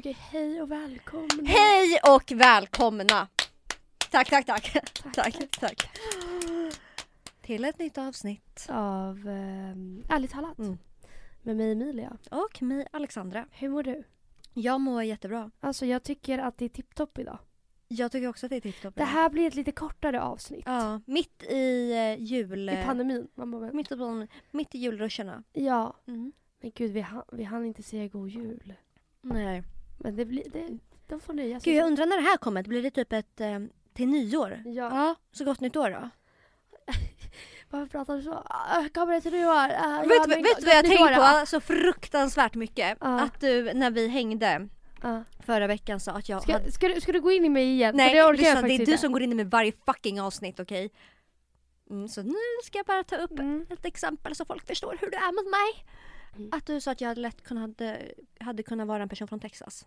Okej, hej och välkomna. Hej och välkomna! Tack, tack, tack. Tack, Tack, tack. Till ett nytt avsnitt. Av eh, Ärligt talat. Mm. Med mig Emilia. Och mig Alexandra. Hur mår du? Jag mår jättebra. Alltså jag tycker att det är tipptopp idag. Jag tycker också att det är tipptopp. Det här blir ett lite kortare avsnitt. Ja, mitt i eh, jul... I pandemin. Man bara, Mitt i, pan- mitt i julruscherna. ja, Mm. men gud vi, hann- vi hann inte säga god jul. Nej. Men det blir, det, de får nöja sig. Gud, jag undrar när det här kommer. Blir det typ ett eh, till nyår? Ja, Ja, så gott nytt år då. varför pratar du så? Ah, Kommer det till nyår? Ah, vet ja, du du vad jag tänkt på så fruktansvärt mycket? Ja. Att du, när vi hängde Ja. förra veckan sa att jag Ska, hade... ska, du, ska du gå in i mig igen? För Nej, det lyssna, det är du som går in i med varje fucking avsnitt, okej? Mm, så nu ska jag bara ta upp Mm. ett exempel så folk förstår hur du är mot mig. Mm. Att du sa att jag lätt kunnat, hade, hade kunnat vara en person från Texas.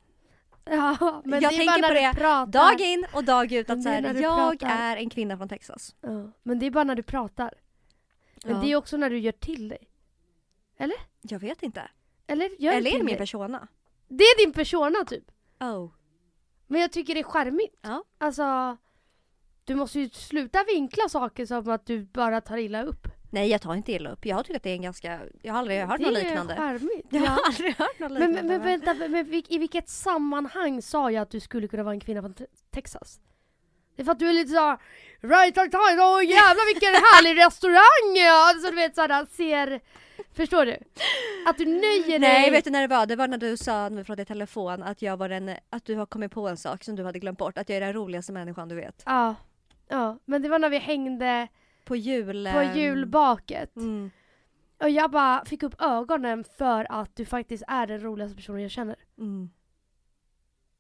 Ja, men Jag det är tänker bara på det pratar. Dag in och dag ut att så är här, jag pratar. är en kvinna från Texas. Ja, men det är bara när du pratar. Men Ja. det är också när du gör till dig. Jag vet inte. Eller gör Eller är det min dig. persona? Det är din persona typ. Oh. Men jag tycker det är charmigt. Ja. Alltså, du måste ju sluta vinkla saker som att du bara tar illa upp. Nej jag tar inte illa upp. Jag tycker att det är en ganska, jag har aldrig hört det något är liknande. charmigt. Jag Ja. har aldrig hört något Men, liknande. men, men vänta, men i vilket sammanhang sa jag att du skulle kunna vara en kvinna från te- Texas? Det är för att du är lite såhär Right on time, åh jävlar vilken härlig restaurang! ja." Alltså du vet såhär, ser... Förstår du? Att du nöjer dig... Nej vet du när det var? Det var när du sa när vi pratade i telefon att jag var den, att du har kommit på en sak som du hade glömt bort. Att jag är den roligaste människan du vet. Ja. Ja, men det var när vi hängde På jul... på ehm, julbaket. Mm. Och jag bara fick upp ögonen för att du faktiskt är den roligaste personen jag känner. Mm.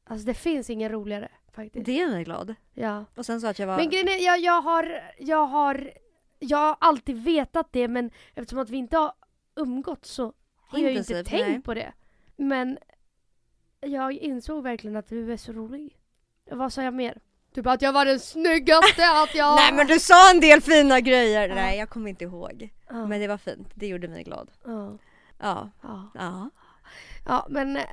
Alltså det finns ingen roligare faktiskt. Det gör mig glad. Ja. Och sen så att jag var... Men grejen är, jag, jag har, jag har, jag har alltid vetat det men eftersom att vi inte har umgått så har jag ju inte Intensivt, tänkt nej. på det. Men jag insåg verkligen att du är så rolig. Vad sa jag mer? Typ att jag var den snyggaste, att jag... Nej men du sa en del fina grejer! Ja. Nej jag kommer inte ihåg. Ja, Men det var fint. Det gjorde mig glad. ja, Ja. ja. Ja. men eh,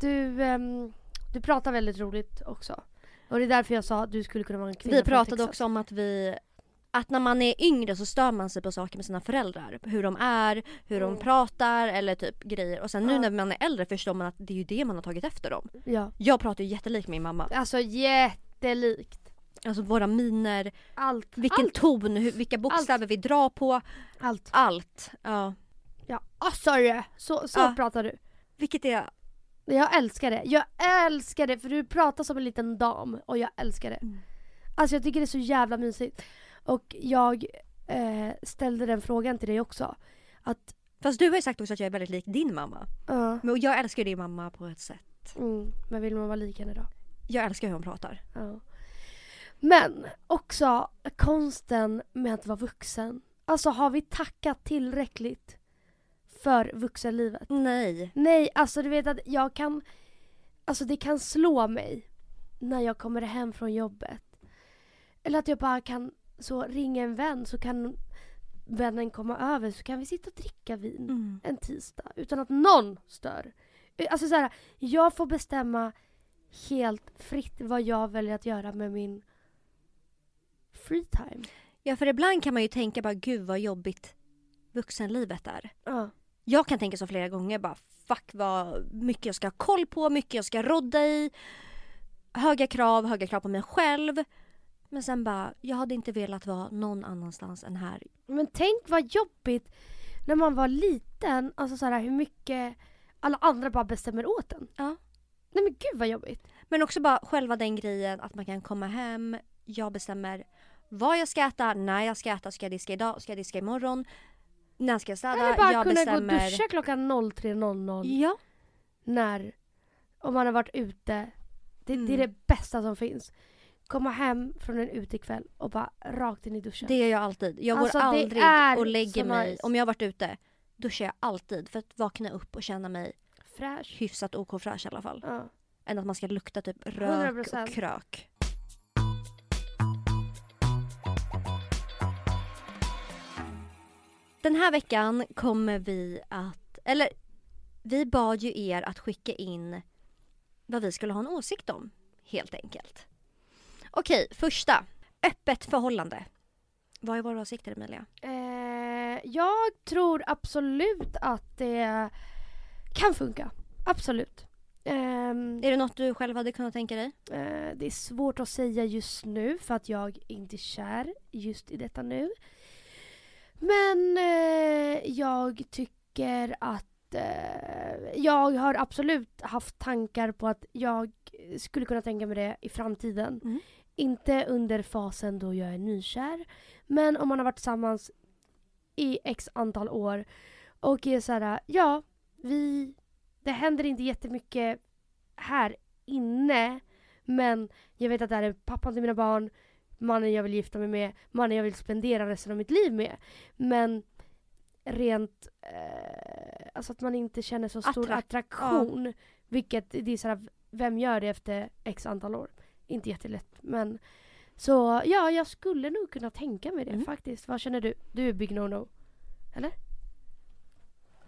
du, ehm, du pratar väldigt roligt också. Och det är därför jag sa att du skulle kunna vara en kvinna Vi pratade också om att vi att när man är yngre så stör man sig på saker med sina föräldrar. Hur de är, hur de Mm. pratar eller typ grejer. Och sen nu Ja. när man är äldre förstår man att det är ju det man har tagit efter dem. Ja. Jag pratar ju jättelikt min mamma. Alltså jättelikt. Alltså våra miner, Allt. vilken Allt. ton, hur, vilka bokstäver vi drar på. Allt. Allt. Ja. Ja, oh, sorry. Så, så Ja. pratar du. Vilket är... Jag älskar det. Jag älskar det för du pratar som en liten dam och jag älskar det. Mm. Alltså jag tycker det är så jävla mysigt. Och jag eh, ställde den frågan till dig också. Att, Fast du har ju sagt också att jag är väldigt lik din mamma. ja, Men jag älskar ju din mamma på ett sätt. mm, men vill man vara lik henne då? Jag älskar hur hon pratar. Ja. Men också konsten med att vara vuxen. Alltså har vi tackat tillräckligt för vuxenlivet? Nej. Nej, alltså du vet att jag kan... Alltså det kan slå mig när jag kommer hem från jobbet. Eller att jag bara kan så ringa en vän så kan vännen komma över så kan vi sitta och dricka vin Mm. en tisdag utan att någon stör. Alltså så här, jag får bestämma helt fritt vad jag väljer att göra med min free time. Ja för ibland kan man ju tänka bara gud vad jobbigt vuxenlivet är. Ja. Jag kan tänka så flera gånger bara fuck vad mycket jag ska ha koll på, mycket jag ska rodda i. Höga krav, höga krav på mig själv. Men sen bara, jag hade inte velat vara någon annanstans än här. Men tänk vad jobbigt när man var liten, alltså så här, hur mycket alla andra bara bestämmer åt en. Ja. Nej men gud vad jobbigt. Men också bara själva den grejen att man kan komma hem, jag bestämmer vad jag ska äta, när jag ska äta, ska jag diska idag, ska jag diska imorgon, när ska jag städa, Eller bara jag kunna bestämmer. gå och duscha klockan 03.00 Ja. när, om man har varit ute. Det, det är Mm. det bästa som finns. Komma hem från en utekväll och bara rakt in i duschen. Det gör jag alltid. Jag Alltså, går aldrig och lägger mig, nice. om jag har varit ute, duschar jag alltid för att vakna upp och känna mig Fräsch. hyfsat OK fräsch i alla fall. Ja. Än att man ska lukta typ rök 100%. och krök. Den här veckan kommer vi att, eller vi bad ju er att skicka in vad vi skulle ha en åsikt om, helt enkelt. Okej, första. Öppet förhållande. Vad är våra åsikter Emilia? Eh, jag tror absolut att det kan funka. Absolut. Ehm, Är det något du själv hade kunnat tänka dig? eh, det är svårt att säga just nu för att jag inte är kär just i detta nu. Men eh, jag tycker att eh, jag har absolut haft tankar på att jag skulle kunna tänka mig det i framtiden. Mm. Inte under fasen då jag är nykär. Men om man har varit tillsammans i x antal år och är så här, ja, vi, det händer inte jättemycket här inne. Men jag vet att det här är pappan till mina barn, mannen jag vill gifta mig med, mannen jag vill spendera resten av mitt liv med. Men rent, eh, alltså att man inte känner så stor Attrakt- attraktion. Vilket, det är så här, vem gör det efter x antal år? Inte jättelätt men så ja, jag skulle nog kunna tänka mig det Mm. faktiskt. Vad känner du? Du är big no-no. Eller?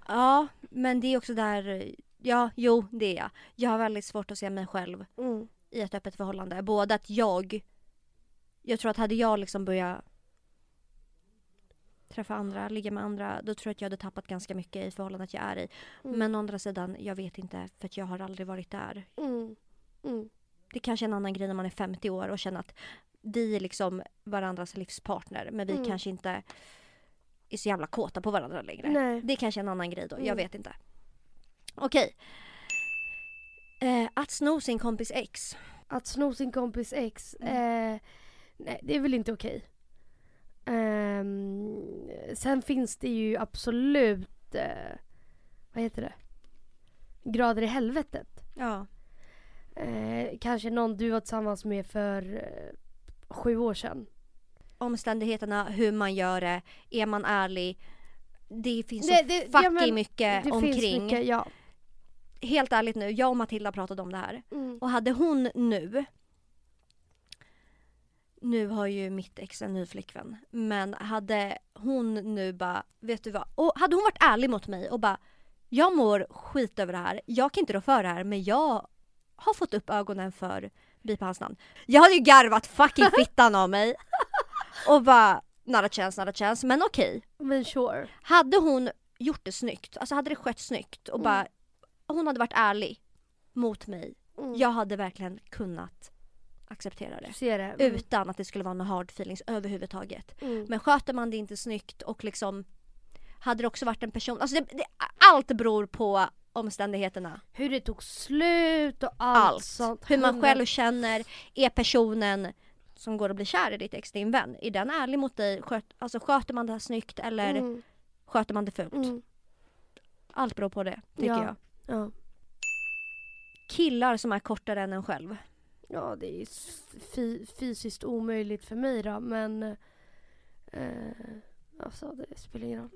Ja, men det är också där... Ja, jo, det är jag. Jag har väldigt svårt att se mig själv Mm. i ett öppet förhållande. Både att jag... Jag tror att hade jag liksom börjat träffa andra, ligga med andra, då tror jag att jag hade tappat ganska mycket i förhållandet jag är i. Mm. Men å andra sidan, jag vet inte för att jag har aldrig varit där. Mm. Mm. Det kanske är en annan grej när man är 50 år och känner att vi är liksom varandras livspartner men vi Mm. kanske inte är så jävla kåta på varandra längre. Nej. Det är kanske är en annan grej då, jag Mm. vet inte. Okej. Eh, att sno sin kompis ex. Att sno sin kompis ex, Mm. eh, nej det är väl inte okej. Ehm, sen finns det ju absolut, eh, vad heter det? Grader i helvetet. Ja. Eh, kanske någon du var tillsammans med för eh, sju år sedan. Omständigheterna, hur man gör det, är man ärlig. Det finns Det- så det- fucking ja, men mycket Det omkring. finns mycket, ja. Helt ärligt nu, jag och Matilda pratade om det här. Mm. Och hade hon nu nu har ju mitt ex en ny flickvän. Men hade hon nu bara, vet du vad? Och hade hon varit ärlig mot mig och bara Jag mår skit över det här. Jag kan inte rå för det här men jag har fått upp ögonen för bipa hans namn. Jag hade ju garvat fucking fittan av mig. Och bara not a chance, not a chance. Men okej. Men sure. Hade hon gjort det snyggt, alltså hade det skett snyggt och Mm. bara hon hade varit ärlig mot mig. Mm. Jag hade verkligen kunnat acceptera det. det. Mm. Utan att det skulle vara några hard feelings överhuvudtaget. Mm. Men sköter man det inte snyggt och liksom hade det också varit en person, alltså det, det, allt beror på omständigheterna. Hur det tog slut och allt, Allt. sånt. Hur man själv känner, är personen som går att bli kär i ditt ex din vän, är den ärlig mot dig? Sköt, alltså sköter man det här snyggt eller Mm. sköter man det fult? Mm. Allt beror på det, tycker Ja. jag. Ja. Killar som är kortare än en själv. ja, det är fysiskt omöjligt för mig då men eh, alltså det spelar ingen roll.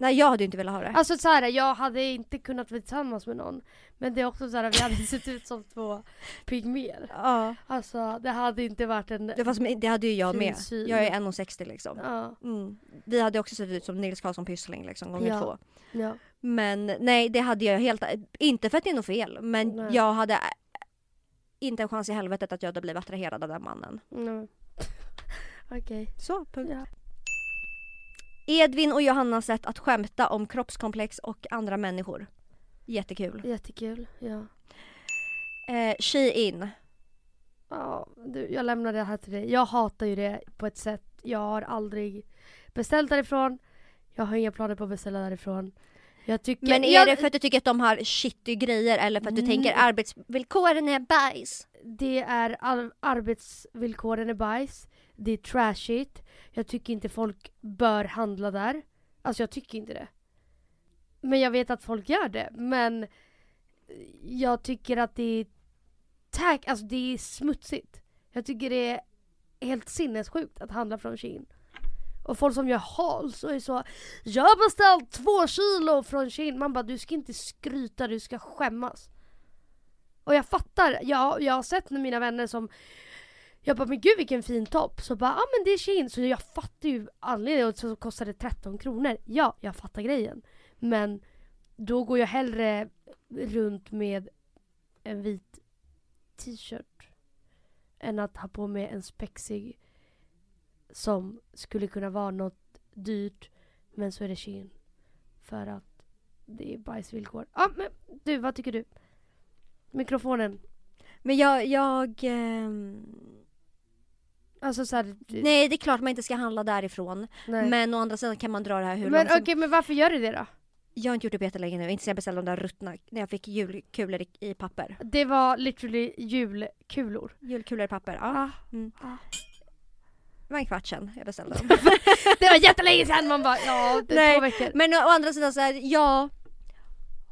Nej jag hade inte velat ha det. Alltså så här, jag hade inte kunnat vara tillsammans med någon men det är också så här vi hade sett ut som två pygmer. ja. Alltså det hade inte varit en... det, som, det hade ju jag med. syn. Jag är 1,60 liksom. Ja, Mm. Vi hade också sett ut som Nils Karlsson Pyssling liksom gånger Ja. två. ja. Men nej det hade jag helt, inte för att det är något fel men Nej. jag hade inte en chans i helvetet att jag hade blivit attraherad av den mannen. Mm. Okej. Så, punkt. Ja. Edvin och Johannas sätt att skämta om kroppskomplex och andra människor. Jättekul. Jättekul. Ja. Eh, Shein. Ja, du, jag lämnar det här till dig. Jag hatar ju det på ett sätt. Jag har aldrig beställt därifrån. Jag har inga planer på att beställa därifrån. Jag tycker... Men är jag, det för att du tycker att de har shitty grejer eller för att du Nej. tänker arbetsvillkoren är bajs? Det är ar- arbetsvillkoren är bajs. Det är trashigt. Jag tycker inte folk bör handla där. Alltså jag tycker inte det. Men jag vet att folk gör det. Men jag tycker att det är tack, alltså det är smutsigt. Jag tycker det är helt sinnessjukt att handla från Shein. Och folk som gör hals och är så Jag har beställt två kilo från Shein. Man bara du ska inte skryta, du ska skämmas. Och jag fattar, jag, jag har sett mina vänner som jag bara men gud vilken fin topp. Så bara ja ah, men det är Shein. Så jag fattar ju anledningen och så kostar det 13 kronor. Ja, jag fattar grejen. Men då går jag hellre runt med en vit t-shirt än att ha på mig en spexig som skulle kunna vara något dyrt men så är det Shein. För att det är bajsvillkor. Ja, men du, vad tycker du? Mikrofonen. Men jag, jag... Eh Alltså såhär... nej det är klart man inte ska handla därifrån. nej. Men å andra sidan kan man dra det här hur men långt okej, som... men varför gör du det då? Jag har inte gjort det på jättelänge nu, inte sen jag beställde de där ruttna, när jag fick julkulor i, i papper. Det var literally julkulor. Julkulor i papper, ja. Ah, Mm. ah. Det var en kvart sedan jag beställde dem. Det var jättelänge sedan! Man bara ja, det är Nej, två veckor. Men å andra sidan så här, ja.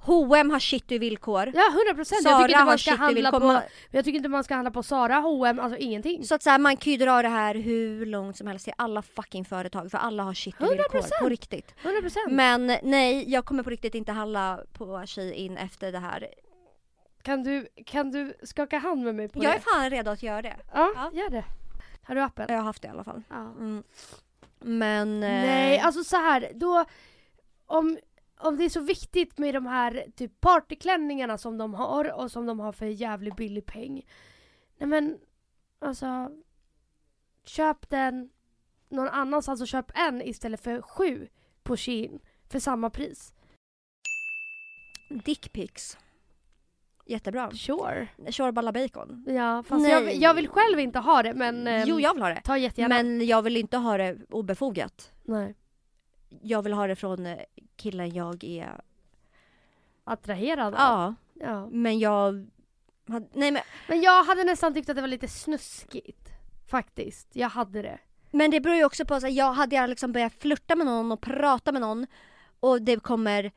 H&M har shitty villkor. Ja, 100 procent. Jag tycker inte man ska handla villkor. på... Jag tycker inte man ska handla på Sara, H&M, alltså ingenting. Så att så här, man kan ju dra det här hur långt som helst till alla fucking företag för alla har shitty 100%. villkor på riktigt. 100 procent. Men nej, jag kommer på riktigt inte handla på Shein efter det här. Kan du, kan du skaka hand med mig på Jag det? är fan redo att göra det. Ja, Ja. gör det. Har du appen? Jag har haft det i alla fall. Ja. Mm. Men... eh, Nej, alltså så här, då... Om, om det är så viktigt med de här typ partyklänningarna som de har och som de har för jävligt billig peng. Nej men, alltså... Köp den någon annanstans och köp en istället för sju på Shein för samma pris. Dickpics. Jättebra. Sure. Shorballa bacon. Ja, fast jag, Nej. jag vill själv inte ha det men... ehm, Jo, jag vill ha det. Ta jättegärna. Men jag vill inte ha det obefogat. Nej. Jag vill ha det från eh, killen jag är. Attraherad av. Ja, ja. men jag... hade- Nej men, Men jag hade nästan tyckt att det var lite snuskigt. Faktiskt. Jag hade det. men det beror ju också på, här, jag hade jag liksom börjat flirta med någon och prata med någon och det kommer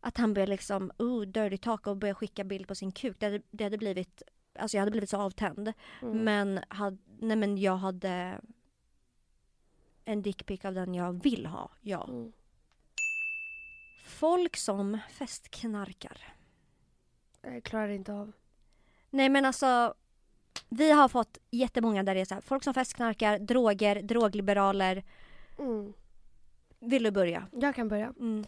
att han börjar liksom, oh dirty talk och börjar skicka bild på sin kuk. Det hade, det hade blivit, alltså jag hade blivit så avtänd. Mm. Men, had, nej men jag hade en dickpic av den jag vill ha, ja. Mm. Folk som festknarkar. Jag klarar inte av. Nej men alltså vi har fått jättemånga där det är så här, folk som festknarkar, droger, drogliberaler. Mm. Vill du börja? Jag kan börja. Mm.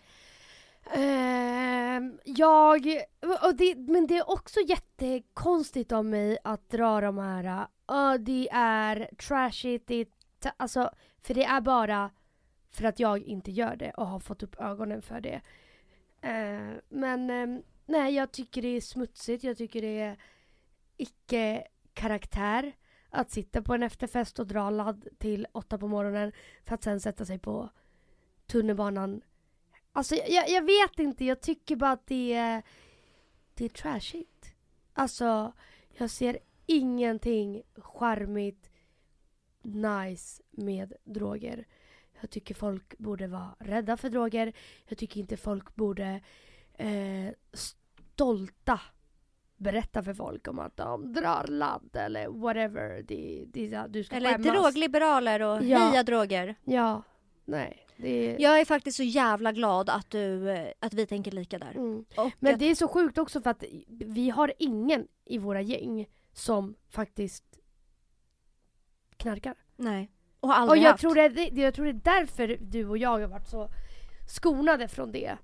Ehm, jag... Det, men det är också jättekonstigt av mig att dra de här... Uh, det är trashigt, det är... Alltså, för det är bara för att jag inte gör det och har fått upp ögonen för det. Eh, men eh, nej, jag tycker det är smutsigt. Jag tycker det är icke-karaktär att sitta på en efterfest och dra ladd till åtta på morgonen för att sen sätta sig på tunnelbanan. Alltså jag, jag vet inte, jag tycker bara att det är, det är trashigt. Alltså, jag ser ingenting charmigt, nice med droger. Jag tycker folk borde vara rädda för droger. Jag tycker inte folk borde eh, stolta berätta för folk om att de drar ladd eller whatever. Det, det, du ska Eller skämmas. drogliberaler och Ja. heja droger. Ja, nej. Är... Jag är faktiskt så jävla glad att, du, eh, att vi tänker lika där. Mm. Men att, det är så sjukt också för att vi har ingen i våra gäng som faktiskt knarkar. Nej. Och har Och aldrig jag haft. tror, det, jag tror det är därför du och jag har varit så skonade från det.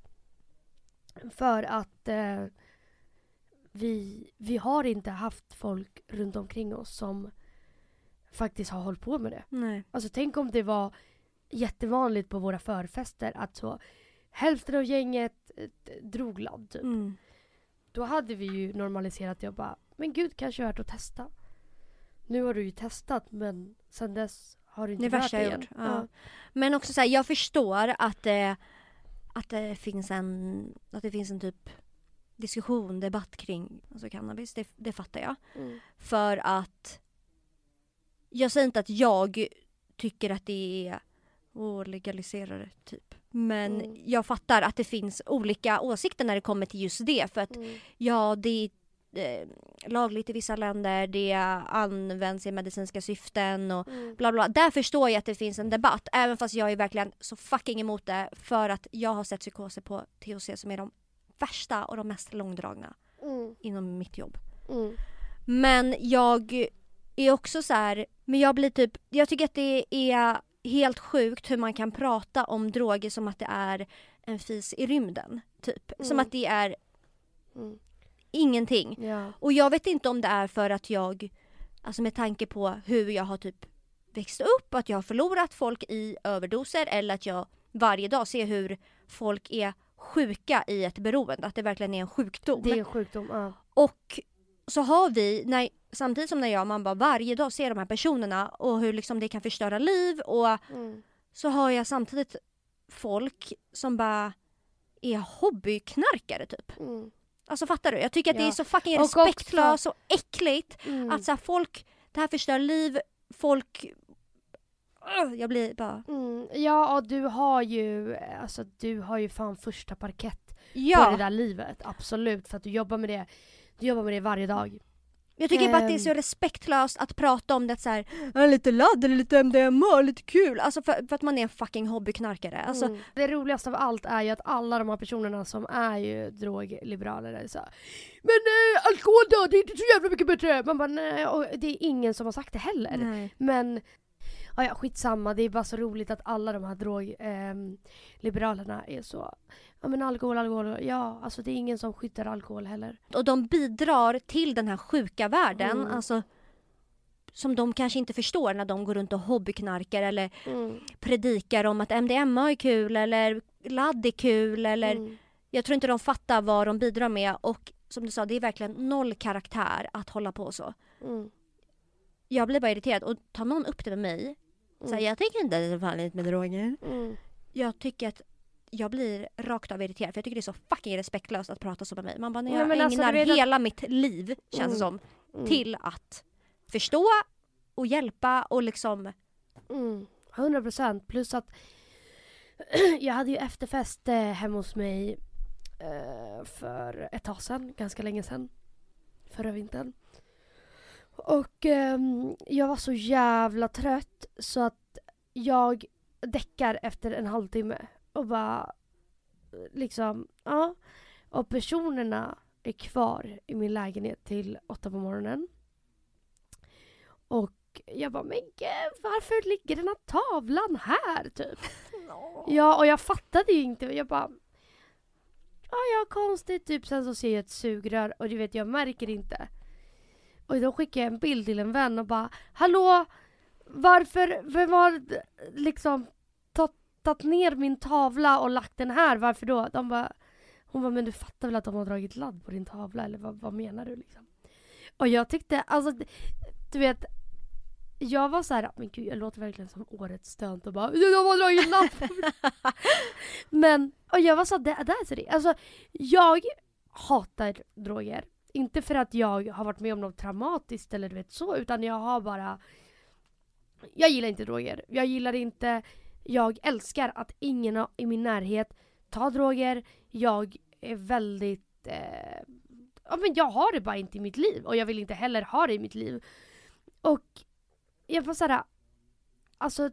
För att eh, vi, vi har inte haft folk runt omkring oss som faktiskt har hållit på med det. Nej. Alltså tänk om det var jättevanligt på våra förfester att så hälften av gänget eh, drog ladd typ. Mm. Då hade vi ju normaliserat det och bara, men gud kanske värt att testa. Nu har du ju testat men sen dess har du inte Det värsta jag gjort. Ja. Men också så här, jag förstår att det, att det finns en, att det finns en typ diskussion, debatt kring alltså cannabis. Det, det fattar jag. Mm. För att jag säger inte att jag tycker att det är att legalisera det typ. Men Mm. jag fattar att det finns olika åsikter när det kommer till just det. För att Mm. ja, det är eh, lagligt i vissa länder, det används i medicinska syften och Mm. bla bla. Där förstår jag att det finns en debatt. Även fast jag är verkligen så fucking emot det. För att jag har sett psykoser på THC som är de värsta och de mest långdragna Mm. inom mitt jobb. Mm. Men jag är också så här, men jag blir typ, jag tycker att det är helt sjukt hur man kan prata om droger som att det är en fis i rymden. Typ. Som Mm. att det är Mm. Ingenting. Ja. Och jag vet inte om det är för att jag, alltså med tanke på hur jag har typ växt upp, att jag har förlorat folk i överdoser eller att jag varje dag ser hur folk är sjuka i ett beroende, att det verkligen är en sjukdom. Det är en sjukdom. Ja. Och så har vi, när, samtidigt som när jag och man bara varje dag ser de här personerna och hur liksom det kan förstöra liv och Mm. så har jag samtidigt folk som bara är hobbyknarkare typ. Mm. Alltså fattar du? Jag tycker att det Ja. är så fucking Och också- respektlöst och äckligt Mm. att så här, folk, det här förstör liv, folk... Jag blir bara... Mm. Ja, och du har ju, alltså du har ju fan första parkett på det Ja! där livet. Absolut, för att du jobbar med det. Du jobbar med det varje dag. Jag tycker bara att det är så Ehm. respektlöst att prata om det så här, "Ja, lite ladd eller lite MDMA, lite kul. Alltså för, för att man är en fucking hobbyknarkare. Alltså, Mm. Det roligaste av allt är ju att alla de här personerna som är ju drogliberaler är så här, Men eh, alkohol då, det är inte så jävla mycket bättre! Man bara nej, och det är ingen som har sagt det heller. nej. Men ja, ja, skitsamma, det är bara så roligt att alla de här drogliberalerna är så Ja men alkohol, alkohol, ja alltså det är ingen som skyddar alkohol heller. Och de bidrar till den här sjuka världen, Mm. alltså som de kanske inte förstår när de går runt och hobbyknarkar eller predikar om att MDMA är kul eller ladd är kul eller Mm. jag tror inte de fattar vad de bidrar med och som du sa, det är verkligen noll karaktär att hålla på så. Mm. Jag blir bara irriterad och tar någon upp det med mig, så här, Mm. jag tycker inte att det är farligt med droger. Mm. Jag tycker att jag blir rakt av irriterad för jag tycker det är så fucking respektlöst att prata så med mig. Man bara, när Ja, jag men alltså, ägnar att- hela mitt liv, känns det Mm. som, Mm. till att förstå och hjälpa och liksom... Mm, 100 procent. Plus att jag hade ju efterfest eh, hemma hos mig eh, för ett tag sedan, ganska länge sedan. Förra vintern. Och ehm, jag var så jävla trött så att jag däckar efter en halvtimme och bara liksom, ja. Och personerna är kvar i min lägenhet till åtta på morgonen. Och jag bara, men gud, varför ligger den här tavlan här typ? Ja, och jag fattade ju inte. Jag bara, ja, ja, konstigt. Typ sen så ser jag ett sugrör och du vet, jag märker inte. Och då skickar jag en bild till en vän och bara, hallå, varför, vem har d- liksom tagit ner min tavla och lagt den här? Varför då? De bara, hon bara, men du fattar väl att de har dragit ladd på din tavla? Eller vad, vad menar du liksom? Och jag tyckte, alltså, du vet, jag var så här, men gud jag låter verkligen som årets stönt och bara de har dragit ladd på min-" Men, och jag var så här, det, det är så det Alltså, jag hatar droger. Inte för att jag har varit med om något traumatiskt eller du vet så, utan jag har bara Jag gillar inte droger. Jag gillar inte Jag älskar att ingen i min närhet tar droger. Jag är väldigt eh, Ja men jag har det bara inte i mitt liv och jag vill inte heller ha det i mitt liv. Och jag var såhär, alltså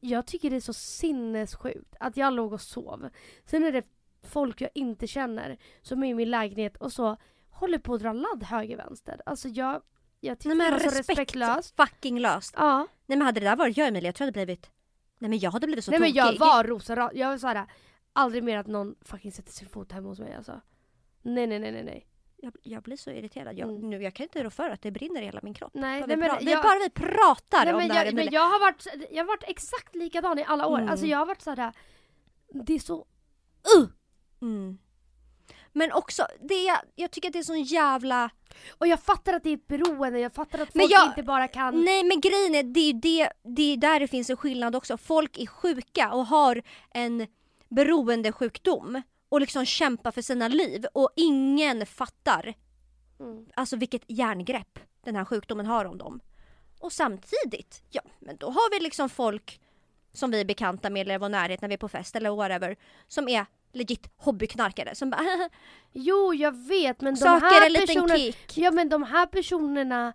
jag tycker det är så sinnessjukt att jag låg och sov. Sen är det folk jag inte känner som är i min lägenhet och så håller på att dra ladd höger vänster. Alltså jag, jag tycker Nej men det var så respekt, respektlöst. fucking löst. Ja. Nej men hade det där varit jag Emilia, jag tror jag hade blivit... Nej men jag hade blivit så Nej men jag tokig. var rosa Jag var såhär, aldrig mer att någon fucking sätter sin fot hemma hos mig alltså. Nej nej nej nej nej. Jag, jag blir så irriterad. Jag, Mm. nu, jag kan inte rå för att det brinner i hela min kropp. Nej, nej men vi, jag- bara vi pratar Nej, om men det här jag, men jag har varit, jag har varit exakt likadan i alla år. Mm. Alltså jag har varit såhär, det är så Mm. Men också, det är, jag tycker att det är sån jävla... Och jag fattar att det är ett beroende, jag fattar att folk jag- inte bara kan... Nej men grejen är, det är det, det är där det finns en skillnad också. Folk är sjuka och har en beroendesjukdom och liksom kämpar för sina liv och ingen fattar Mm. alltså vilket järngrepp den här sjukdomen har om dem. Och samtidigt, ja men då har vi liksom folk som vi är bekanta med eller i vår närhet när vi är på fest eller whatever som är legit hobbyknarkare som bara Jo, jag vet men de här personerna... Ja men de här personerna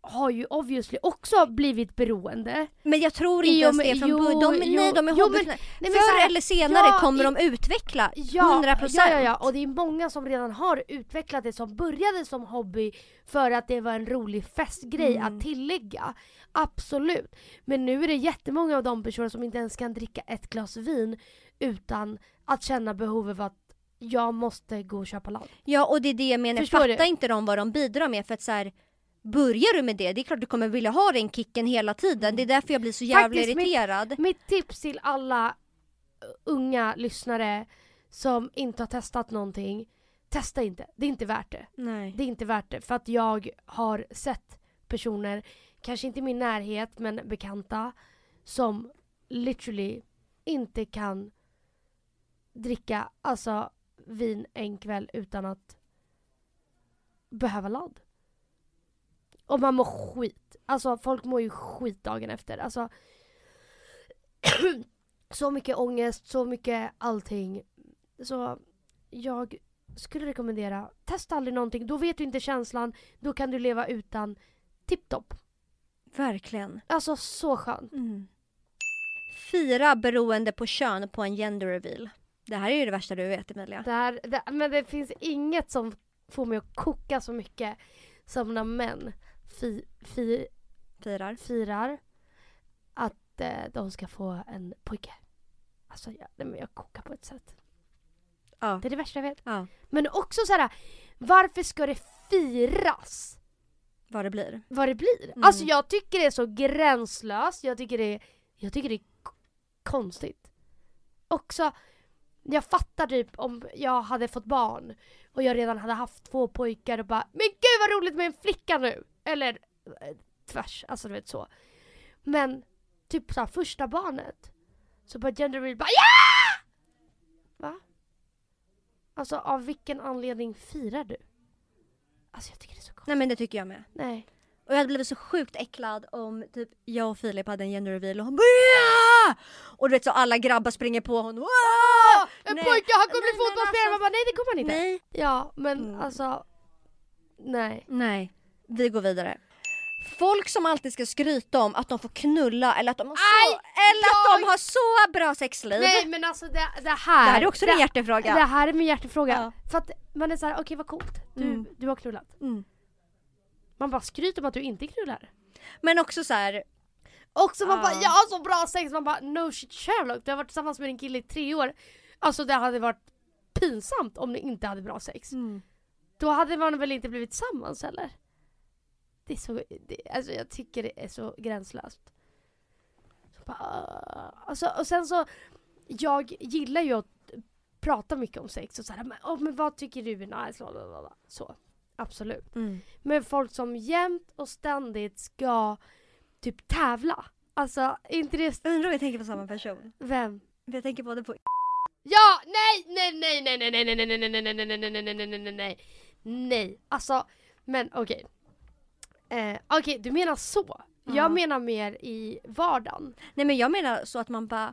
har ju obviously också blivit beroende. Men jag tror inte och ens det från jo, början. De, jo, nej, de är jo, hobbyknarkare. Nej, men Förr eller senare ja, kommer de utveckla Ja, 100%. Ja, ja, ja, och det är många som redan har utvecklat det som började som hobby för att det var en rolig festgrej Mm. att tillägga. Absolut. Men nu är det jättemånga av de personer som inte ens kan dricka ett glas vin utan att känna behovet av att jag måste gå och köpa ladd. Ja och det är det jag menar, Förstår fattar du? inte de vad de bidrar med för att så här, Börjar du med det, det är klart du kommer vilja ha den kicken hela tiden. Det är därför jag blir så jävla Faktiskt, mitt- irriterad. Mitt tips till alla uh, unga lyssnare som inte har testat någonting. Testa inte, det är inte värt det. Nej. Det är inte värt det för att jag har sett personer, kanske inte i min närhet men bekanta, som literally inte kan dricka alltså vin en kväll utan att behöva ladd. Och man mår skit. Alltså folk mår ju skit dagen efter. Alltså så mycket ångest, så mycket allting. Så jag skulle rekommendera, testa aldrig någonting. Då vet du inte känslan, då kan du leva utan tipptopp. Verkligen. Alltså så skönt. Mm. Fira beroende på kön på en gender reveal. Det här är ju det värsta du vet Emilia. Det här, det, men det finns inget som får mig att koka så mycket som när män fi, fi, Firar. firar att eh, de ska få en pojke. Alltså jag, nej, men jag kokar på ett sätt. Ja. Det är det värsta jag vet. ja. Men också så här, varför ska det firas? Vad det blir. vad det blir. Mm. Alltså jag tycker det är så gränslöst, jag tycker det är, jag tycker det är konstigt. Också, jag fattar typ om jag hade fått barn och jag redan hade haft två pojkar och bara Men gud vad roligt med en flicka nu! Eller eh, tvärs, alltså du vet så. Men typ såhär första barnet, så bara gender reveal bara ja! Va? Alltså av vilken anledning firar du? Alltså jag tycker det är så konstigt. Nej men det tycker jag med. Nej. Och jag hade blivit så sjukt äcklad om typ jag och Filip hade en gender reveal och hon bara "Ja!" Och du vet så alla grabbar springer på honom. "Wow!" En Nej. pojke, han kommer bli fotbollsspelare! alltså- Man bara nej det kommer han inte. Nej. Ja men Mm. alltså, nej. Nej. Vi går vidare. Folk som alltid ska skryta om att de får knulla eller att de har så, Aj, eller att jag- de har så bra sexliv. Nej men alltså det, det det här. här är också det, en hjärtefråga. Det här är min hjärtefråga. Ja. För att man är såhär, okej vad coolt. Du, Mm. du har knullat. Mm. Man bara skryter om att du inte knullar. Men också så här, Och så man Ja. bara, jag har så bra sex. Man bara, no shit Sherlock. Du har varit tillsammans med din kille i tre år. Alltså det hade varit pinsamt om ni inte hade bra sex. Då hade man väl inte blivit tillsammans eller? Det är så, det, alltså jag tycker det är så gränslöst. Så bara, ah. alltså, och sen så, jag gillar ju att prata mycket om sex och så här, men, oh, men vad tycker du är nice? Bla, bla, bla, bla. Så, absolut. Mm. Men folk som jämt och ständigt ska typ tävla. Alltså, inte det... undrar om jag tänker på samma person. Vem? Jag tänker både på Ja! Nej! Nej, nej, nej, nej, nej, nej, nej, nej, nej, nej, nej, nej, nej, nej, nej, nej, nej, nej. Alltså, men okej. Eh, okej, du menar så. Ja. Jag menar mer i vardagen. Nej men jag menar så att man bara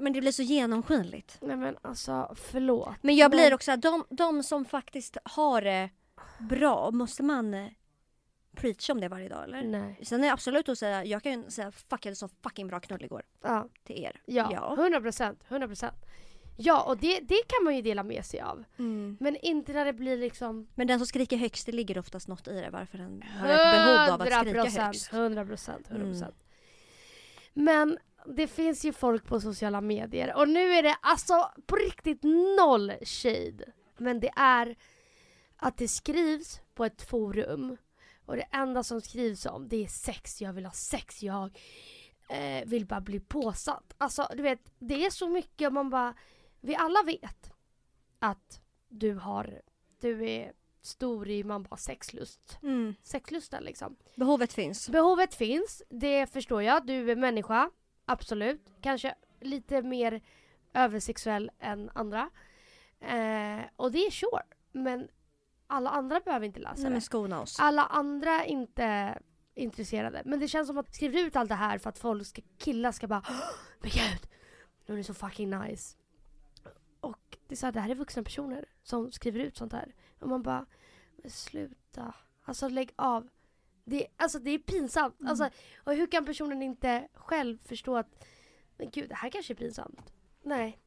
men det blir så genomskinligt. Nej men alltså, förlåt. Men jag blir också de, de som faktiskt har det bra, måste man eh, preacha om det varje dag eller? Nej. Sen är det absolut att säga, jag kan ju säga fuck jag hade så fucking bra knull igår Ja, till er. ja. 100 procent. 100 procent. Ja, och det, det kan man ju dela med sig av. Mm. Men inte när det blir liksom Men den som skriker högst, det ligger oftast något i det varför den har ett behov av att skrika 100%, högst. 100 procent, 100 Mm. procent. Men det finns ju folk på sociala medier och nu är det alltså på riktigt noll shade. Men det är att det skrivs på ett forum och det enda som skrivs om det är sex, jag vill ha sex, jag eh, vill bara bli påsatt. Alltså du vet, det är så mycket och man bara, vi alla vet att du har, du är stor i man bara sexlust. Mm. Sexlusten liksom. Behovet finns. Behovet finns, det förstår jag. Du är människa, absolut. Kanske lite mer översexuell än andra. Eh, och det är sure. Men alla andra behöver inte läsa Nej det. skona oss. Alla andra är inte intresserade. Men det känns som att skriva ut allt det här för att folk ska, killar ska bara "Åh, Men gud, hon är så fucking nice. Det är så här, det här är vuxna personer som skriver ut sånt här. Och man bara, men sluta. Alltså lägg av. Det, alltså det är pinsamt. Mm. Alltså, och hur kan personen inte själv förstå att men gud, det här kanske är pinsamt. Nej.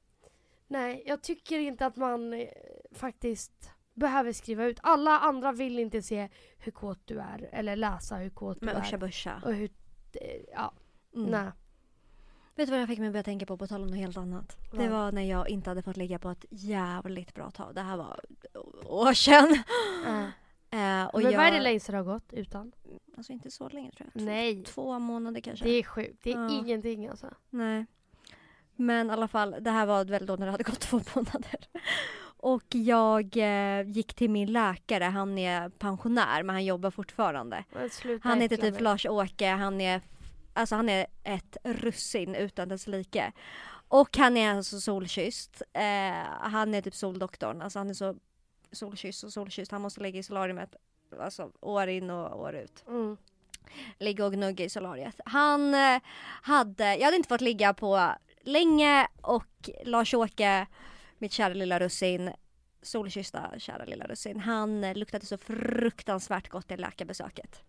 Nej, jag tycker inte att man eh, faktiskt behöver skriva ut. Alla andra vill inte se hur kåt du är eller läsa hur kåt du Men är. usha busha. Och hur, eh, ja, Mm. nej. Vet du vad jag fick mig att börja tänka på på tal om något helt annat? Det Vad? var när jag inte hade fått ligga på ett jävligt bra tag. Det här var år sedan. Ja. Eh, och Men jag, vad är det längsta du har gått utan? Alltså inte så länge tror jag. Två, Nej. två månader kanske. Det är sjukt. Det är Ja. ingenting alltså. Nej. Men i alla fall, det här var väl då när det hade gått två månader. Och jag eh, gick till min läkare, han är pensionär men han jobbar fortfarande. Han heter typ. Lars-Åke, han är, alltså han är ett russin utan dess like. Och han är alltså solkysst. Eh, han är typ soldoktorn, alltså han är så solkysst och solkysst. Han måste ligga i solariumet alltså, år in och år ut. Mm. Ligga och gnugga i solariet. Han eh, hade, jag hade inte fått ligga på länge och Lars-Åke, mitt kära lilla russin, solkyssta kära lilla russin, han eh, luktade så fruktansvärt gott i läkarbesöket.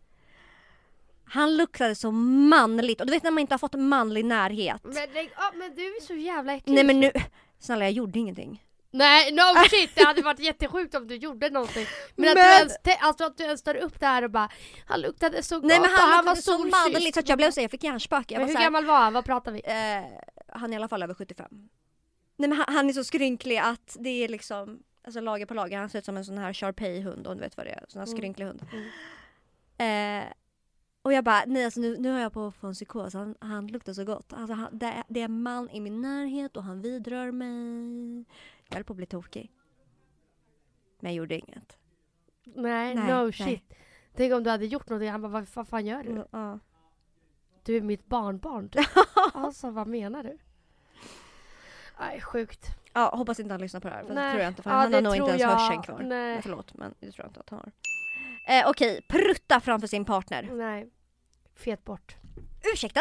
Han luktade så manligt och du vet när man inte har fått manlig närhet. Men, lägg, ah, men du är så jävla äcklig. Nej men nu, snälla jag gjorde ingenting. Nej, no shit! Det hade varit jättesjukt om du gjorde någonting. Men, att, Men- du ens, te- alltså, att du ens tar upp det här och bara Han luktade så Nej gott men han, och han var så manligt så att jag blev så jag fick hjärnspöke. Men hur så här, gammal var han? Vad pratar vi? eh, han är i alla fall över 75. Nej men han, han är så skrynklig att det är liksom Alltså lager på lager, han ser ut som en sån här Sharpei-hund om du vet vad det är, sån här Mm. skrynklig hund. Mm. Eh, och jag bara, nej alltså nu, nu har jag på att få en psykos, han, han luktar så gott. Alltså han, det, är- det är en man i min närhet och han vidrör mig. Jag höll på att bli tokig. Men jag gjorde inget. Nej, Nej, no nej. shit. Tänk om du hade gjort någonting, han bara vad, vad fan gör du? Ja. Du är mitt barnbarn typ. Alltså vad menar du? Nej sjukt. ja, hoppas inte han lyssnar på det här, för det Nej. tror jag inte. För Ja, han det har nog inte ens jag. hörseln kvar. Nej. Nej. Förlåt, men det tror jag inte att han har. Eh, Okej, okay. prutta framför sin partner. Nej. Fet bort. Ursäkta?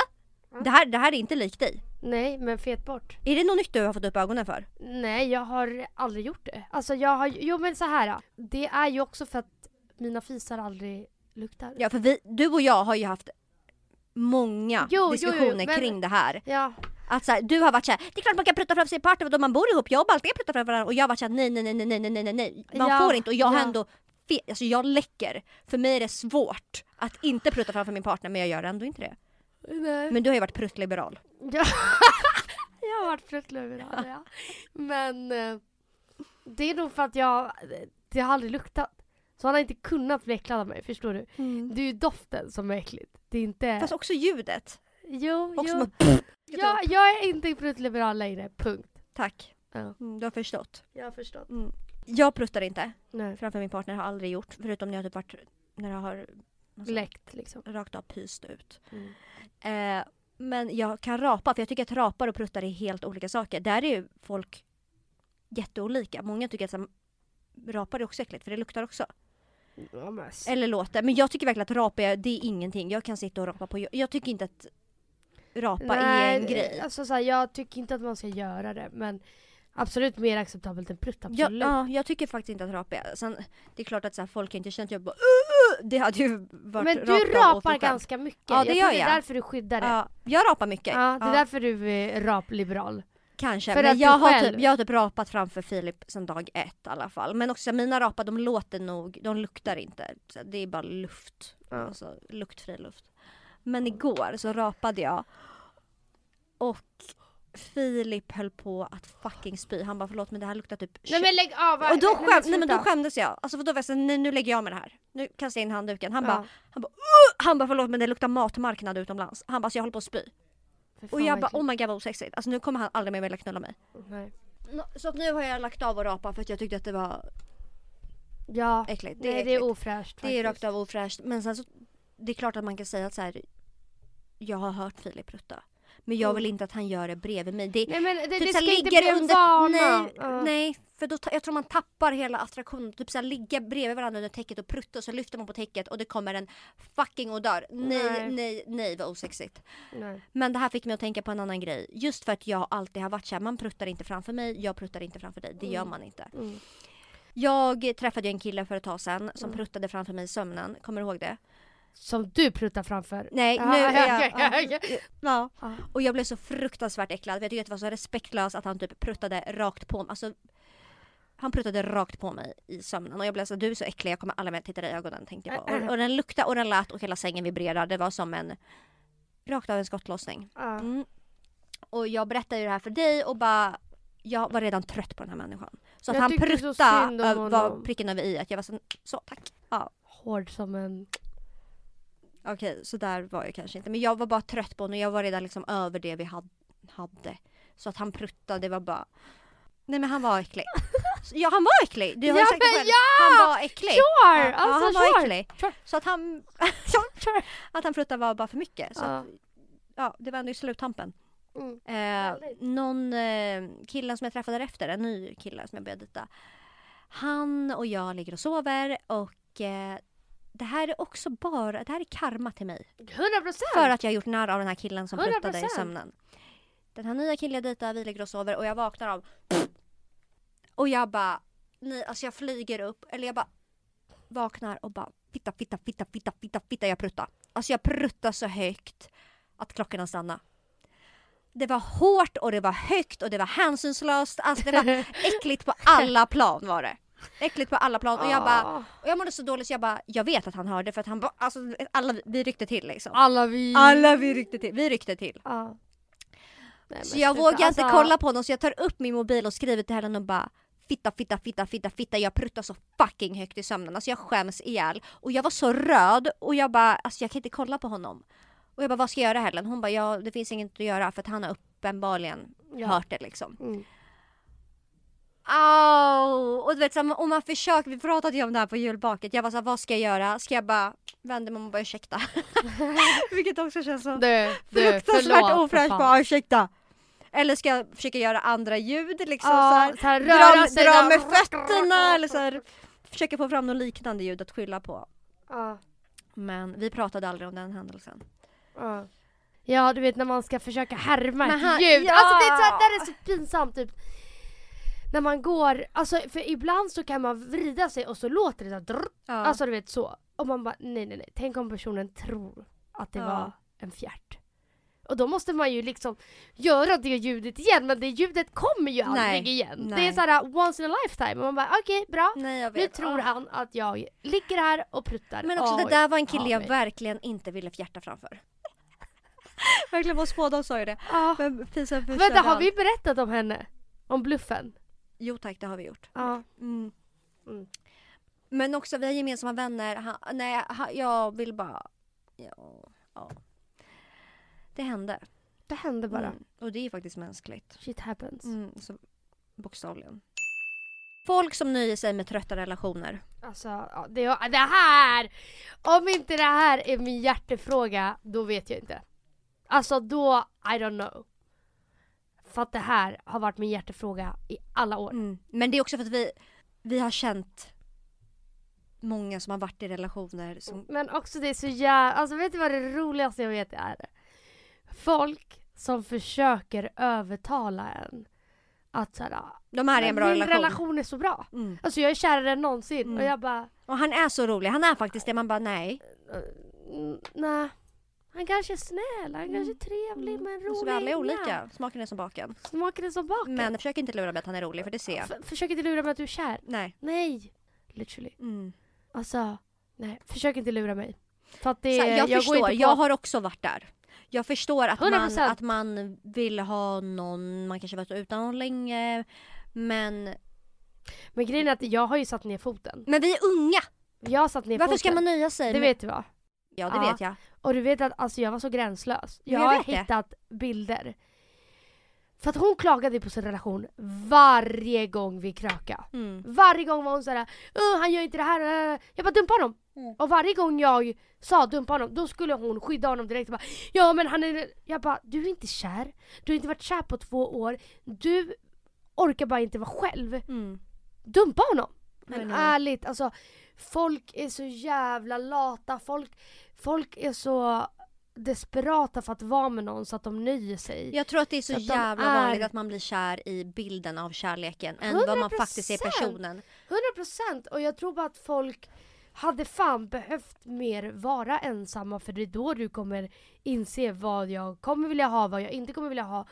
Mm. Det, här, det här är inte likt dig. Nej, men fet bort. Är det något nytt du har fått upp ögonen för? Nej, jag har aldrig gjort det. Alltså jag har, jo men så här. Det är ju också för att mina fisar aldrig luktar. Ja, för vi, du och jag har ju haft många jo, diskussioner jo, jo, men, kring det här. Ja. Att så här, du har varit såhär, det är klart man kan prutta framför sin partner då man bor ihop, jag och Baltic pruttar framför varandra och jag har varit såhär nej nej nej nej nej nej nej man ja, får inte och jag ja. har ändå fe- alltså jag läcker. För mig är det svårt att inte prutta framför min partner men jag gör ändå inte det. nej. Men du har ju varit pruttliberal. Ja. jag har varit fruktluvrad ja. Men eh, det är nog för att jag, det har aldrig luktat. Så han har inte kunnat bli äcklad av mig, förstår du? Det är ju doften som är äckligt. Det är inte... Fast också ljudet. jo, Och som jo. att, Jag, jag är inte fruktliberal längre, punkt. Tack. Ja. Mm, du har förstått. Jag har förstått. Mm. Jag pruttar inte Nej. framför min partner, har aldrig gjort. Förutom när jag typ varit, när jag har alltså, Läckt liksom. rakt av pyst ut. Mm. Eh, men jag kan rapa, för jag tycker att rapar och pruttar är helt olika saker. Där är ju folk jätteolika. Många tycker att så, rapar är också äckligt, för det luktar också. Ja, Eller låter. Men jag tycker verkligen att rapa är, det är ingenting. Jag kan sitta och rapa på. Jag, jag tycker inte att rapa är en grej. Alltså, så här, jag tycker inte att man ska göra det men absolut mer acceptabelt än prutt, Jag, absolut. ja, jag tycker faktiskt inte att rapa är. Sen, det är klart att så här, folk inte känt jag bara "Ugh!" Det hade ju varit men du rapar ganska mycket. Ja, det jag gör tror det är jag. därför du skyddar det. Ja, jag rapar mycket. Ja, det är Ja. därför du är rapliberal. Kanske, För men att jag har, själv- typ, jag har typ rapat framför Filip sedan dag ett i alla fall. Men också mina rapar de låter nog, de luktar inte. Så det är bara luft. Ja. Alltså luktfri luft. Men igår så rapade jag och Filip höll på att fucking spy. Han bara förlåt men det här luktar typ Nej men lägg av! och då, nej, skäm, nej, men då skämdes jag. Alltså för då var jag så, nej, nu lägger jag med det här. Nu kastar jag in handduken. Han Ja. bara, han bara, "Ugh!" han bara förlåt men det luktar matmarknad utomlands. Han bara så jag håller på att spy. Och jag bara äckligt. oh my god vad osexigt. Alltså nu kommer han aldrig mer vilja knulla mig. Nej. Så att nu har jag lagt av att rapa för att jag tyckte att det var Ja, äckligt. Det är, nej det är äckligt. ofräscht det är faktiskt. rakt av ofräscht. Men sen så, det är klart att man kan säga att så här, jag har hört Filip prutta. Men jag Mm. vill inte att han gör det bredvid mig. Det, Nej men det, typ det ska här, inte bli en vana. nej, Ja. nej, för då, jag tror man tappar hela attraktionen. Typ så här, ligga bredvid varandra under täcket och prutta och så lyfter man på täcket och det kommer en fucking odör. Nej, Nej. nej, nej vad osexigt. Nej. Men det här fick mig att tänka på en annan grej. Just för att jag alltid har varit såhär, man pruttar inte framför mig, jag pruttar inte framför dig. Det gör Mm. man inte. Mm. Jag träffade ju en kille för ett tag sedan som Mm. pruttade framför mig i sömnen. Kommer du ihåg det? Som du pruttar framför. Nej, nu ja, ja, ja. ja. Och jag blev så fruktansvärt äcklad. för Jag tycker att det var så respektlöst att han typ pruttade rakt på mig. Alltså, han pruttade rakt på mig i sömnen och jag blev så du är så äcklig, jag kommer aldrig mer titta dig i ögonen tänkte jag på. Och, och den luktade och den lät och hela sängen vibrerade. Det var som en, rakt av en skottlossning. Mm. och jag berättade ju det här för dig och bara jag var redan trött på den här människan. Så att Jag han tyckte pruttade var pricken över i att jag var så, så tack. Ja, Hård som en... okej så där var jag kanske inte. Men jag var bara trött på honom jag var redan liksom över det vi had, hade. Så att han pruttade, det var bara Nej men han var äcklig. Ja han var äcklig! Du har Ja, sagt själv. ja! Han var äcklig. Sure! Ja, alltså han var sure! äcklig. Sure. Så att han, Sure. att han pruttade var bara för mycket. Så Ja. att, ja, det var ändå i sluttampen. Mm. Eh, någon eh, killen som jag träffade därefter, en ny kille som jag började dejta. Han och jag ligger och sover och eh, det här är också bara, det här är karma till mig. 100%! För att jag har gjort narr av den här killen som 100%. pruttade i sömnen. Den här nya killen jag dejtar, vi ligger och sover och jag vaknar av och jag bara, nej alltså jag flyger upp, eller jag bara vaknar och bara fitta, fitta, fitta, fitta, fitta, fitta, jag pruttar. Alltså jag pruttar så högt att klockorna stannar. Det var hårt och det var högt och det var hänsynslöst. Alltså det var äckligt på alla plan var det. Äckligt på alla plan och jag bara, Ah. och jag mådde så dåligt så jag bara, jag vet att han hörde för att han bara, alltså alla vi ryckte till liksom. Alla vi... Alla vi ryckte till, vi ryckte till. Ja. Nej, Så jag vågar inte alltså- kolla på honom så jag tar upp min mobil och skriver till henne och bara Fitta, fitta, fitta, fitta, fitta. Jag pruttar så fucking högt i sömnen. Alltså jag skäms ihjäl. Och jag var så röd och jag bara, alltså jag kan inte kolla på honom. Och jag bara, vad ska jag göra Helen? Hon bara, ja det finns inget att göra för att han har uppenbarligen Ja. hört det liksom. Mm. Au! Och du vet, så här, om man försöker, vi pratade ju om det här på julbaket. Jag var såhär, vad ska jag göra? Ska jag bara vända mig om och bara ursäkta? Vilket också känns som Du, du, fruktansvärt ofräscht. Bara ursäkta. Eller ska jag försöka göra andra ljud liksom Ja, så här, så här, röra dra, sig dra med fötterna eller så här, försöka få fram något liknande ljud att skylla på. Ja, Men vi pratade aldrig om den händelsen. ja. Ja, du vet när man ska försöka härma ett ljud. ja! Alltså det är, så, det är så pinsamt typ. När man går, alltså för ibland så kan man vrida sig och så låter det så här, drr, Ja. Alltså du vet så. Och man bara nej nej nej. Tänk om personen tror att det Ja. var en fjärt. Och då måste man ju liksom göra det ljudet igen men det ljudet kommer ju aldrig Nej, igen. Det är nej. såhär once in a lifetime och man bara okej bra. Nej jag Nu tror Ah. han att jag ligger här och pruttar. Men också Oj, det där var en kille jag verkligen inte ville fjärta framför. verkligen vår spådam sa ju det. Ja. Men Vänta, har vi berättat om henne? Om bluffen? Jo tack det har vi gjort. Ja. Mm. Mm. Men också vi har gemensamma vänner. Han, nej han, jag vill bara... Ja, ja. Det hände. Det hände bara. Mm. Och det är faktiskt mänskligt. Shit happens. Mm, så, bokstavligen. Folk som nöjer sig med trötta relationer. Alltså, ja, det, det här! Om inte det här är min hjärtefråga, då vet jag inte. Alltså då, I don't know. För att det här har varit min hjärtefråga i alla år. Mm. Men det är också för att vi, vi har känt många som har varit i relationer som... Men också det är så jävla, alltså vet du vad det roligaste jag vet är? Folk som försöker övertala en att såhär, De är i en bra min relation. relation är så bra. Mm. Alltså jag är kärare än någonsin Mm. och jag bara, Och han är så rolig. Han är faktiskt det. Man bara nej. nej. Han kanske är snäll, han Mm. kanske är trevlig men rolig. Så vi alla är olika. Smaken är som baken. Smaken är som baken. Men försök inte lura mig att han är rolig för det ser jag. F- försök inte lura mig att du är kär. Nej. Nej. Literally. Mm. Alltså, nej. Försök inte lura mig. För att det, Så här, jag, förstår, på- jag har också varit där. Jag förstår att man, 100%. att man vill ha någon, man kanske varit utan någon länge. Men, Men grejen är att jag har ju satt ner foten. men vi är unga! Jag har satt ner Varför foten. ska man nöja sig? Det med- vet du va? Ja det Ja. vet jag. Och du vet att alltså, jag var så gränslös. Jag, Jag har vet det. hittat bilder. För att hon klagade på sin relation varje gång vi kröka. Mm. Varje gång var hon såhär "Åh, han gör inte det här, det här." Jag bara dumpa honom. Mm. Och varje gång jag sa dumpa honom, då skulle hon skydda honom direkt och bara Ja men han är... Jag bara du är inte kär. Du har inte varit kär på två år. Du orkar bara inte vara själv. Mm. Dumpa honom! Men know. ärligt, alltså folk är så jävla lata. Folk, folk är så desperata för att vara med någon så att de nöjer sig. Jag tror att det är så, Så jävla är- vanligt att man blir kär i bilden av kärleken än vad man faktiskt är 100%. personen. 100% och jag tror bara att folk hade fan behövt mer vara ensamma för det är då du kommer inse vad jag kommer vilja ha, vad jag inte kommer vilja ha.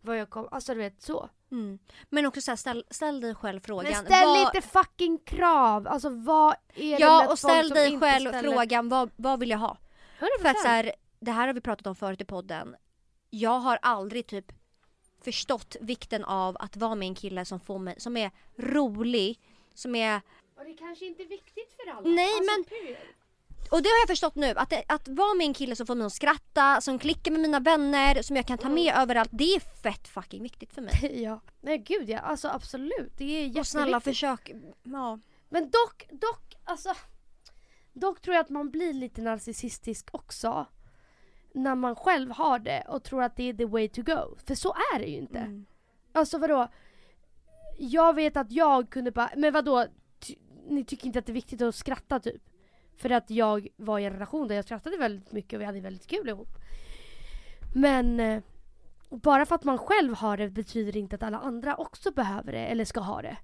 Vad jag kommer, alltså du vet så. Mm. Men också så här, ställ, ställ dig själv frågan. Men ställ vad- lite fucking krav! Alltså vad är det Ja med och ställ dig själv ställer- frågan vad, vad vill jag ha? 100%. För att så här, det här har vi pratat om förut i podden. Jag har aldrig typ förstått vikten av att vara med en kille som får mig, som är rolig, som är Och det kanske inte är viktigt för alla. Nej, Alltså, men- period. Och det har jag förstått nu, att, att vara med en kille som får mig att skratta, som klickar med mina vänner, som jag kan ta med överallt. Det är fett fucking viktigt för mig. Ja. Nej gud ja, alltså absolut. Det är jätteviktigt. Och snälla försök, ja. Men dock, dock, alltså. Dock tror jag att man blir lite narcissistisk också. När man själv har det och tror att det är the way to go. För så är det ju inte. Mm. Alltså vadå? Jag vet att jag kunde bara, men vadå? Ty, ni tycker inte att det är viktigt att skratta typ? För att jag var i en relation där jag skrattade väldigt mycket och vi hade väldigt kul ihop. Men eh, bara för att man själv har det betyder inte att alla andra också behöver det eller ska ha det.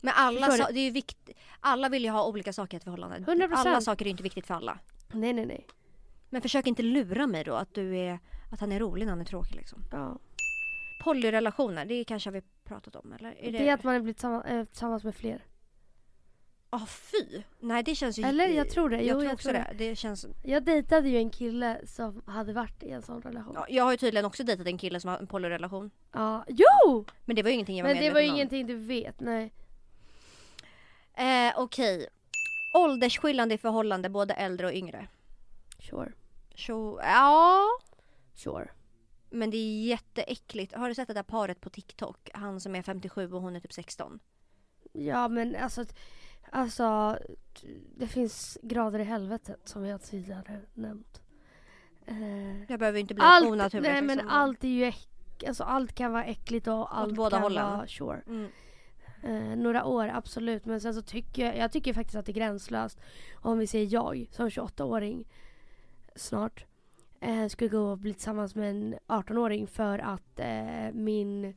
Men alla, sa, det är vikt, alla vill ju ha olika saker i ett förhållande. 100%. Alla saker är inte viktigt för alla. Nej nej nej. Men försök inte lura mig då att du är, att han är rolig när han är tråkig liksom. Ja. Polyrelationer, det kanske har vi pratat om eller? Är Det är att man är blivit tillsammans, äh, tillsammans med fler. Ah, fy! Nej det känns ju... Eller? Jag tror det. Jag Jo, tror jag också tror det. Det känns... Jag dejtade ju en kille som hade varit i en sån relation. Ja, jag har ju tydligen också dejtat en kille som har en polyrelation. Ja. Jo! Men det var ju ingenting jag var Men det var ju om. ingenting du vet, nej. Eh, Okej. Åldersskillnad i förhållande, både äldre och yngre. Sure. Så, ja. Sure. Men det är jätteäckligt. Har du sett det där paret på TikTok? Han som är 57 och hon är typ 16. Ja men alltså, alltså det finns grader i helvetet som jag tidigare nämnt. Eh, Jag behöver inte bli allt, onaturlig. nej men liksom. allt är ju äck, alltså allt kan vara äckligt och allt båda kan hållen. vara sure. Mm. Eh, några år absolut men sen så tycker jag, jag tycker faktiskt att det är gränslöst om vi säger jag som 28-åring snart eh, skulle gå och bli tillsammans med en 18-åring för att eh, min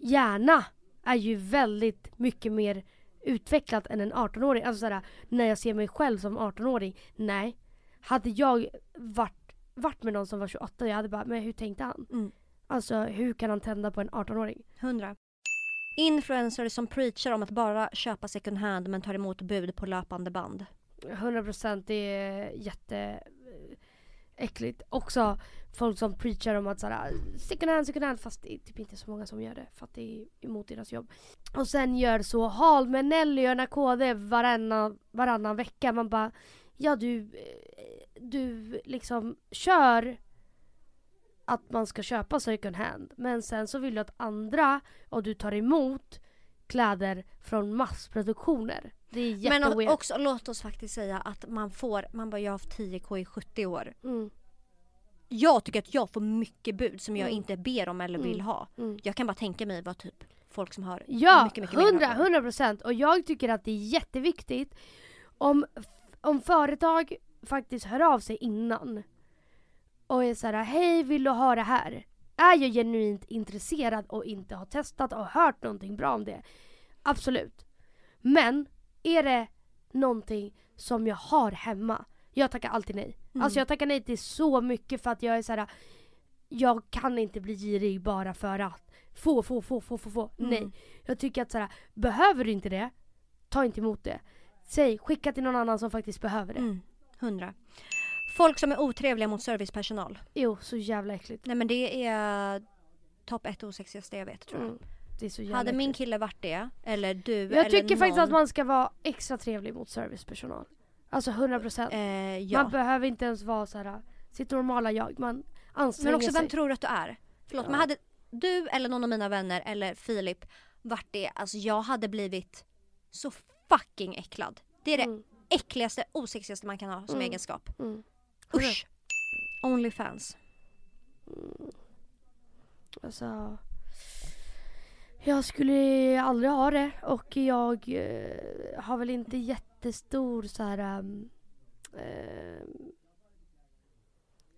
hjärna är ju väldigt mycket mer utvecklad än en 18-åring. Alltså såhär, när jag ser mig själv som 18-åring, nej. Hade jag varit, varit med någon som var 28, jag hade bara, men hur tänkte han? Mm. Alltså hur kan han tända på en 18-åring? 100. Influencers som preachar om att bara köpa second hand men tar emot bud på löpande band. 100% det är jätte äckligt. Också folk som preachar om att såhär, second hand, second hand fast det är typ inte så många som gör det för att det är emot deras jobb. Och sen gör så hal med Nelly och Nakode varannan, varannan vecka. Man bara, ja du, eh, du liksom kör att man ska köpa second hand. Men sen så vill du att andra, och du tar emot kläder från massproduktioner. Det är Men jätteweird. o- också låt oss faktiskt säga att man får, man bara jag har haft 10k i 70 år. Mm, Jag tycker att jag får mycket bud som jag Mm. inte ber om eller vill Mm. ha. mm. Jag kan bara tänka mig vad typ folk som har Ja, mycket, mycket mer 100, har. 100 procent. Och jag tycker att det är jätteviktigt om, om företag faktiskt hör av sig innan och är såhär, hej vill du ha det här? Är jag genuint intresserad och inte har testat och hört någonting bra om det? Absolut. Men är det någonting som jag har hemma? Jag tackar alltid nej. Mm. Alltså jag tackar nej till så mycket för att jag är såhär, jag kan inte bli girig bara för att få, få, få, få, få, få. Mm. Nej. Jag tycker att såhär, behöver du inte det, ta inte emot det. Säg, skicka till någon annan som faktiskt behöver det. Mm. 100. Folk som är otrevliga mot servicepersonal. Jo, så jävla äckligt. Nej men det är topp ett osexigaste jag vet tror jag. Mm. Det är så jävla Hade min kille varit det, eller du Jag eller tycker någon, faktiskt att man ska vara extra trevlig mot servicepersonal. Alltså 100%. Eh, ja. Man behöver inte ens vara så här sitt normala jag. Man anstränger Men också sig. vem tror du att du är? Förlåt Ja. men hade du eller någon av mina vänner eller Filip varit det, alltså jag hade blivit så fucking äcklad. Det är det Mm, äckligaste, osexigaste man kan ha som Mm. egenskap. mm. Usch! Onlyfans. Mm. Alltså, jag skulle aldrig ha det och jag eh, har väl inte jättestor så här. Um, ehm, eh,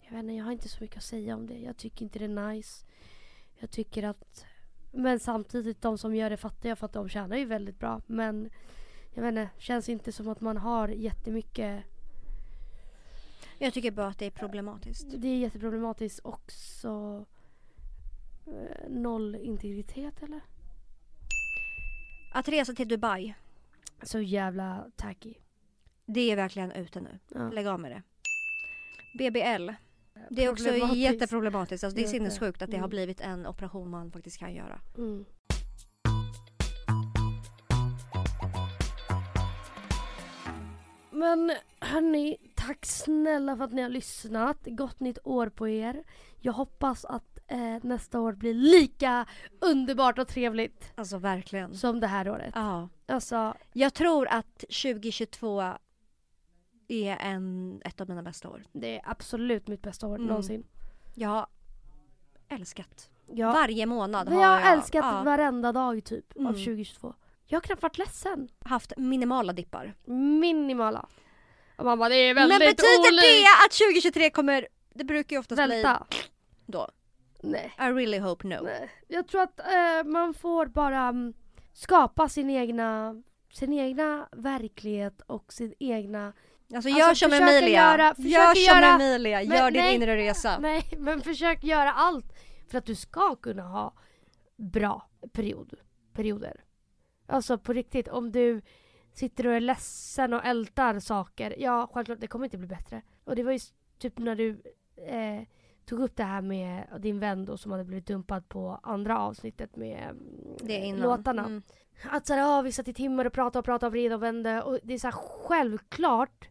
jag vet inte, jag har inte så mycket att säga om det. Jag tycker inte det är nice. Jag tycker att, men samtidigt de som gör det fattar jag för att de tjänar ju väldigt bra. Men jag vet inte, känns inte som att man har jättemycket. Jag tycker bara att det är problematiskt. Det är jätteproblematiskt också. Eh, noll integritet eller? Att resa till Dubai, Så jävla tacky. det är verkligen ute nu. Ja. Lägg av med det. BBL. Det är också Problematiskt. jätteproblematiskt. Alltså, det är sinnessjukt att det har Mm. blivit en operation man faktiskt kan göra. Mm. Men hörni, tack snälla för att ni har lyssnat. Gott nytt år på er. Jag hoppas att eh, nästa år blir lika underbart och trevligt Alltså verkligen. som det här året. Ja. Alltså, Jag tror att 2022 är en, ett av mina bästa år. det är absolut mitt bästa år Mm. någonsin. Jag har älskat. Jag, Varje månad men har jag har jag älskat ja, varenda dag typ Mm. av 2022. Jag har knappt varit ledsen. haft minimala dippar. Minimala. Och man bara, det är väldigt Men betyder olikt. det att 2023 kommer, det brukar ju oftast Välta. bli då. Nej. I really hope no. Nej. Jag tror att eh, man får bara mm, skapa sin egna, sin egna verklighet och sin egna... Alltså Alltså, gör som Emilia. göra- gör som göra- Emilia, Men gör din nej. inre resa. Nej, men försök göra allt för att du ska kunna ha bra period, perioder. Alltså på riktigt, om du sitter och är ledsen och ältar saker, ja självklart det kommer inte bli bättre. Och det var ju typ när du eh, tog upp det här med din vän då som hade blivit dumpad på andra avsnittet med mm, låtarna. Mm. Att såhär, ja vi satt i timmar och pratade och pratade och vred och vände och det är såhär självklart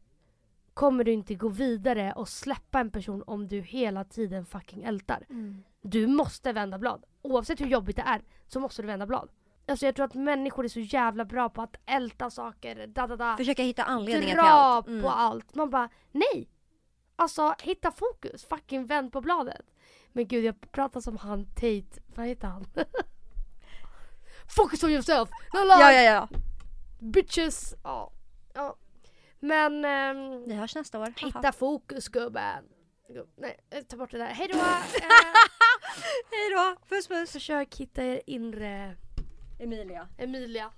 kommer du inte gå vidare och släppa en person om du hela tiden fucking ältar. Mm. Du måste vända blad. Oavsett hur jobbigt det är så måste du vända blad. Alltså jag tror att människor är så jävla bra på att älta saker, da da da. Försöka hitta anledningar till allt. Mm. på allt. Man bara, nej! Alltså hitta fokus, fucking vänd på bladet. Men gud jag pratar som han Tate, vad heter han? Focus on yourself! No! Ja, ja, ja. Bitches! Ja. ja. Men ehm, Vi hörs nästa år. Hitta fokus gubben. Gubb- Nej, eh, ta bort det där. Hejdå! Eh, Hej då, puss puss. försök hitta er inre Emilia. Emilia.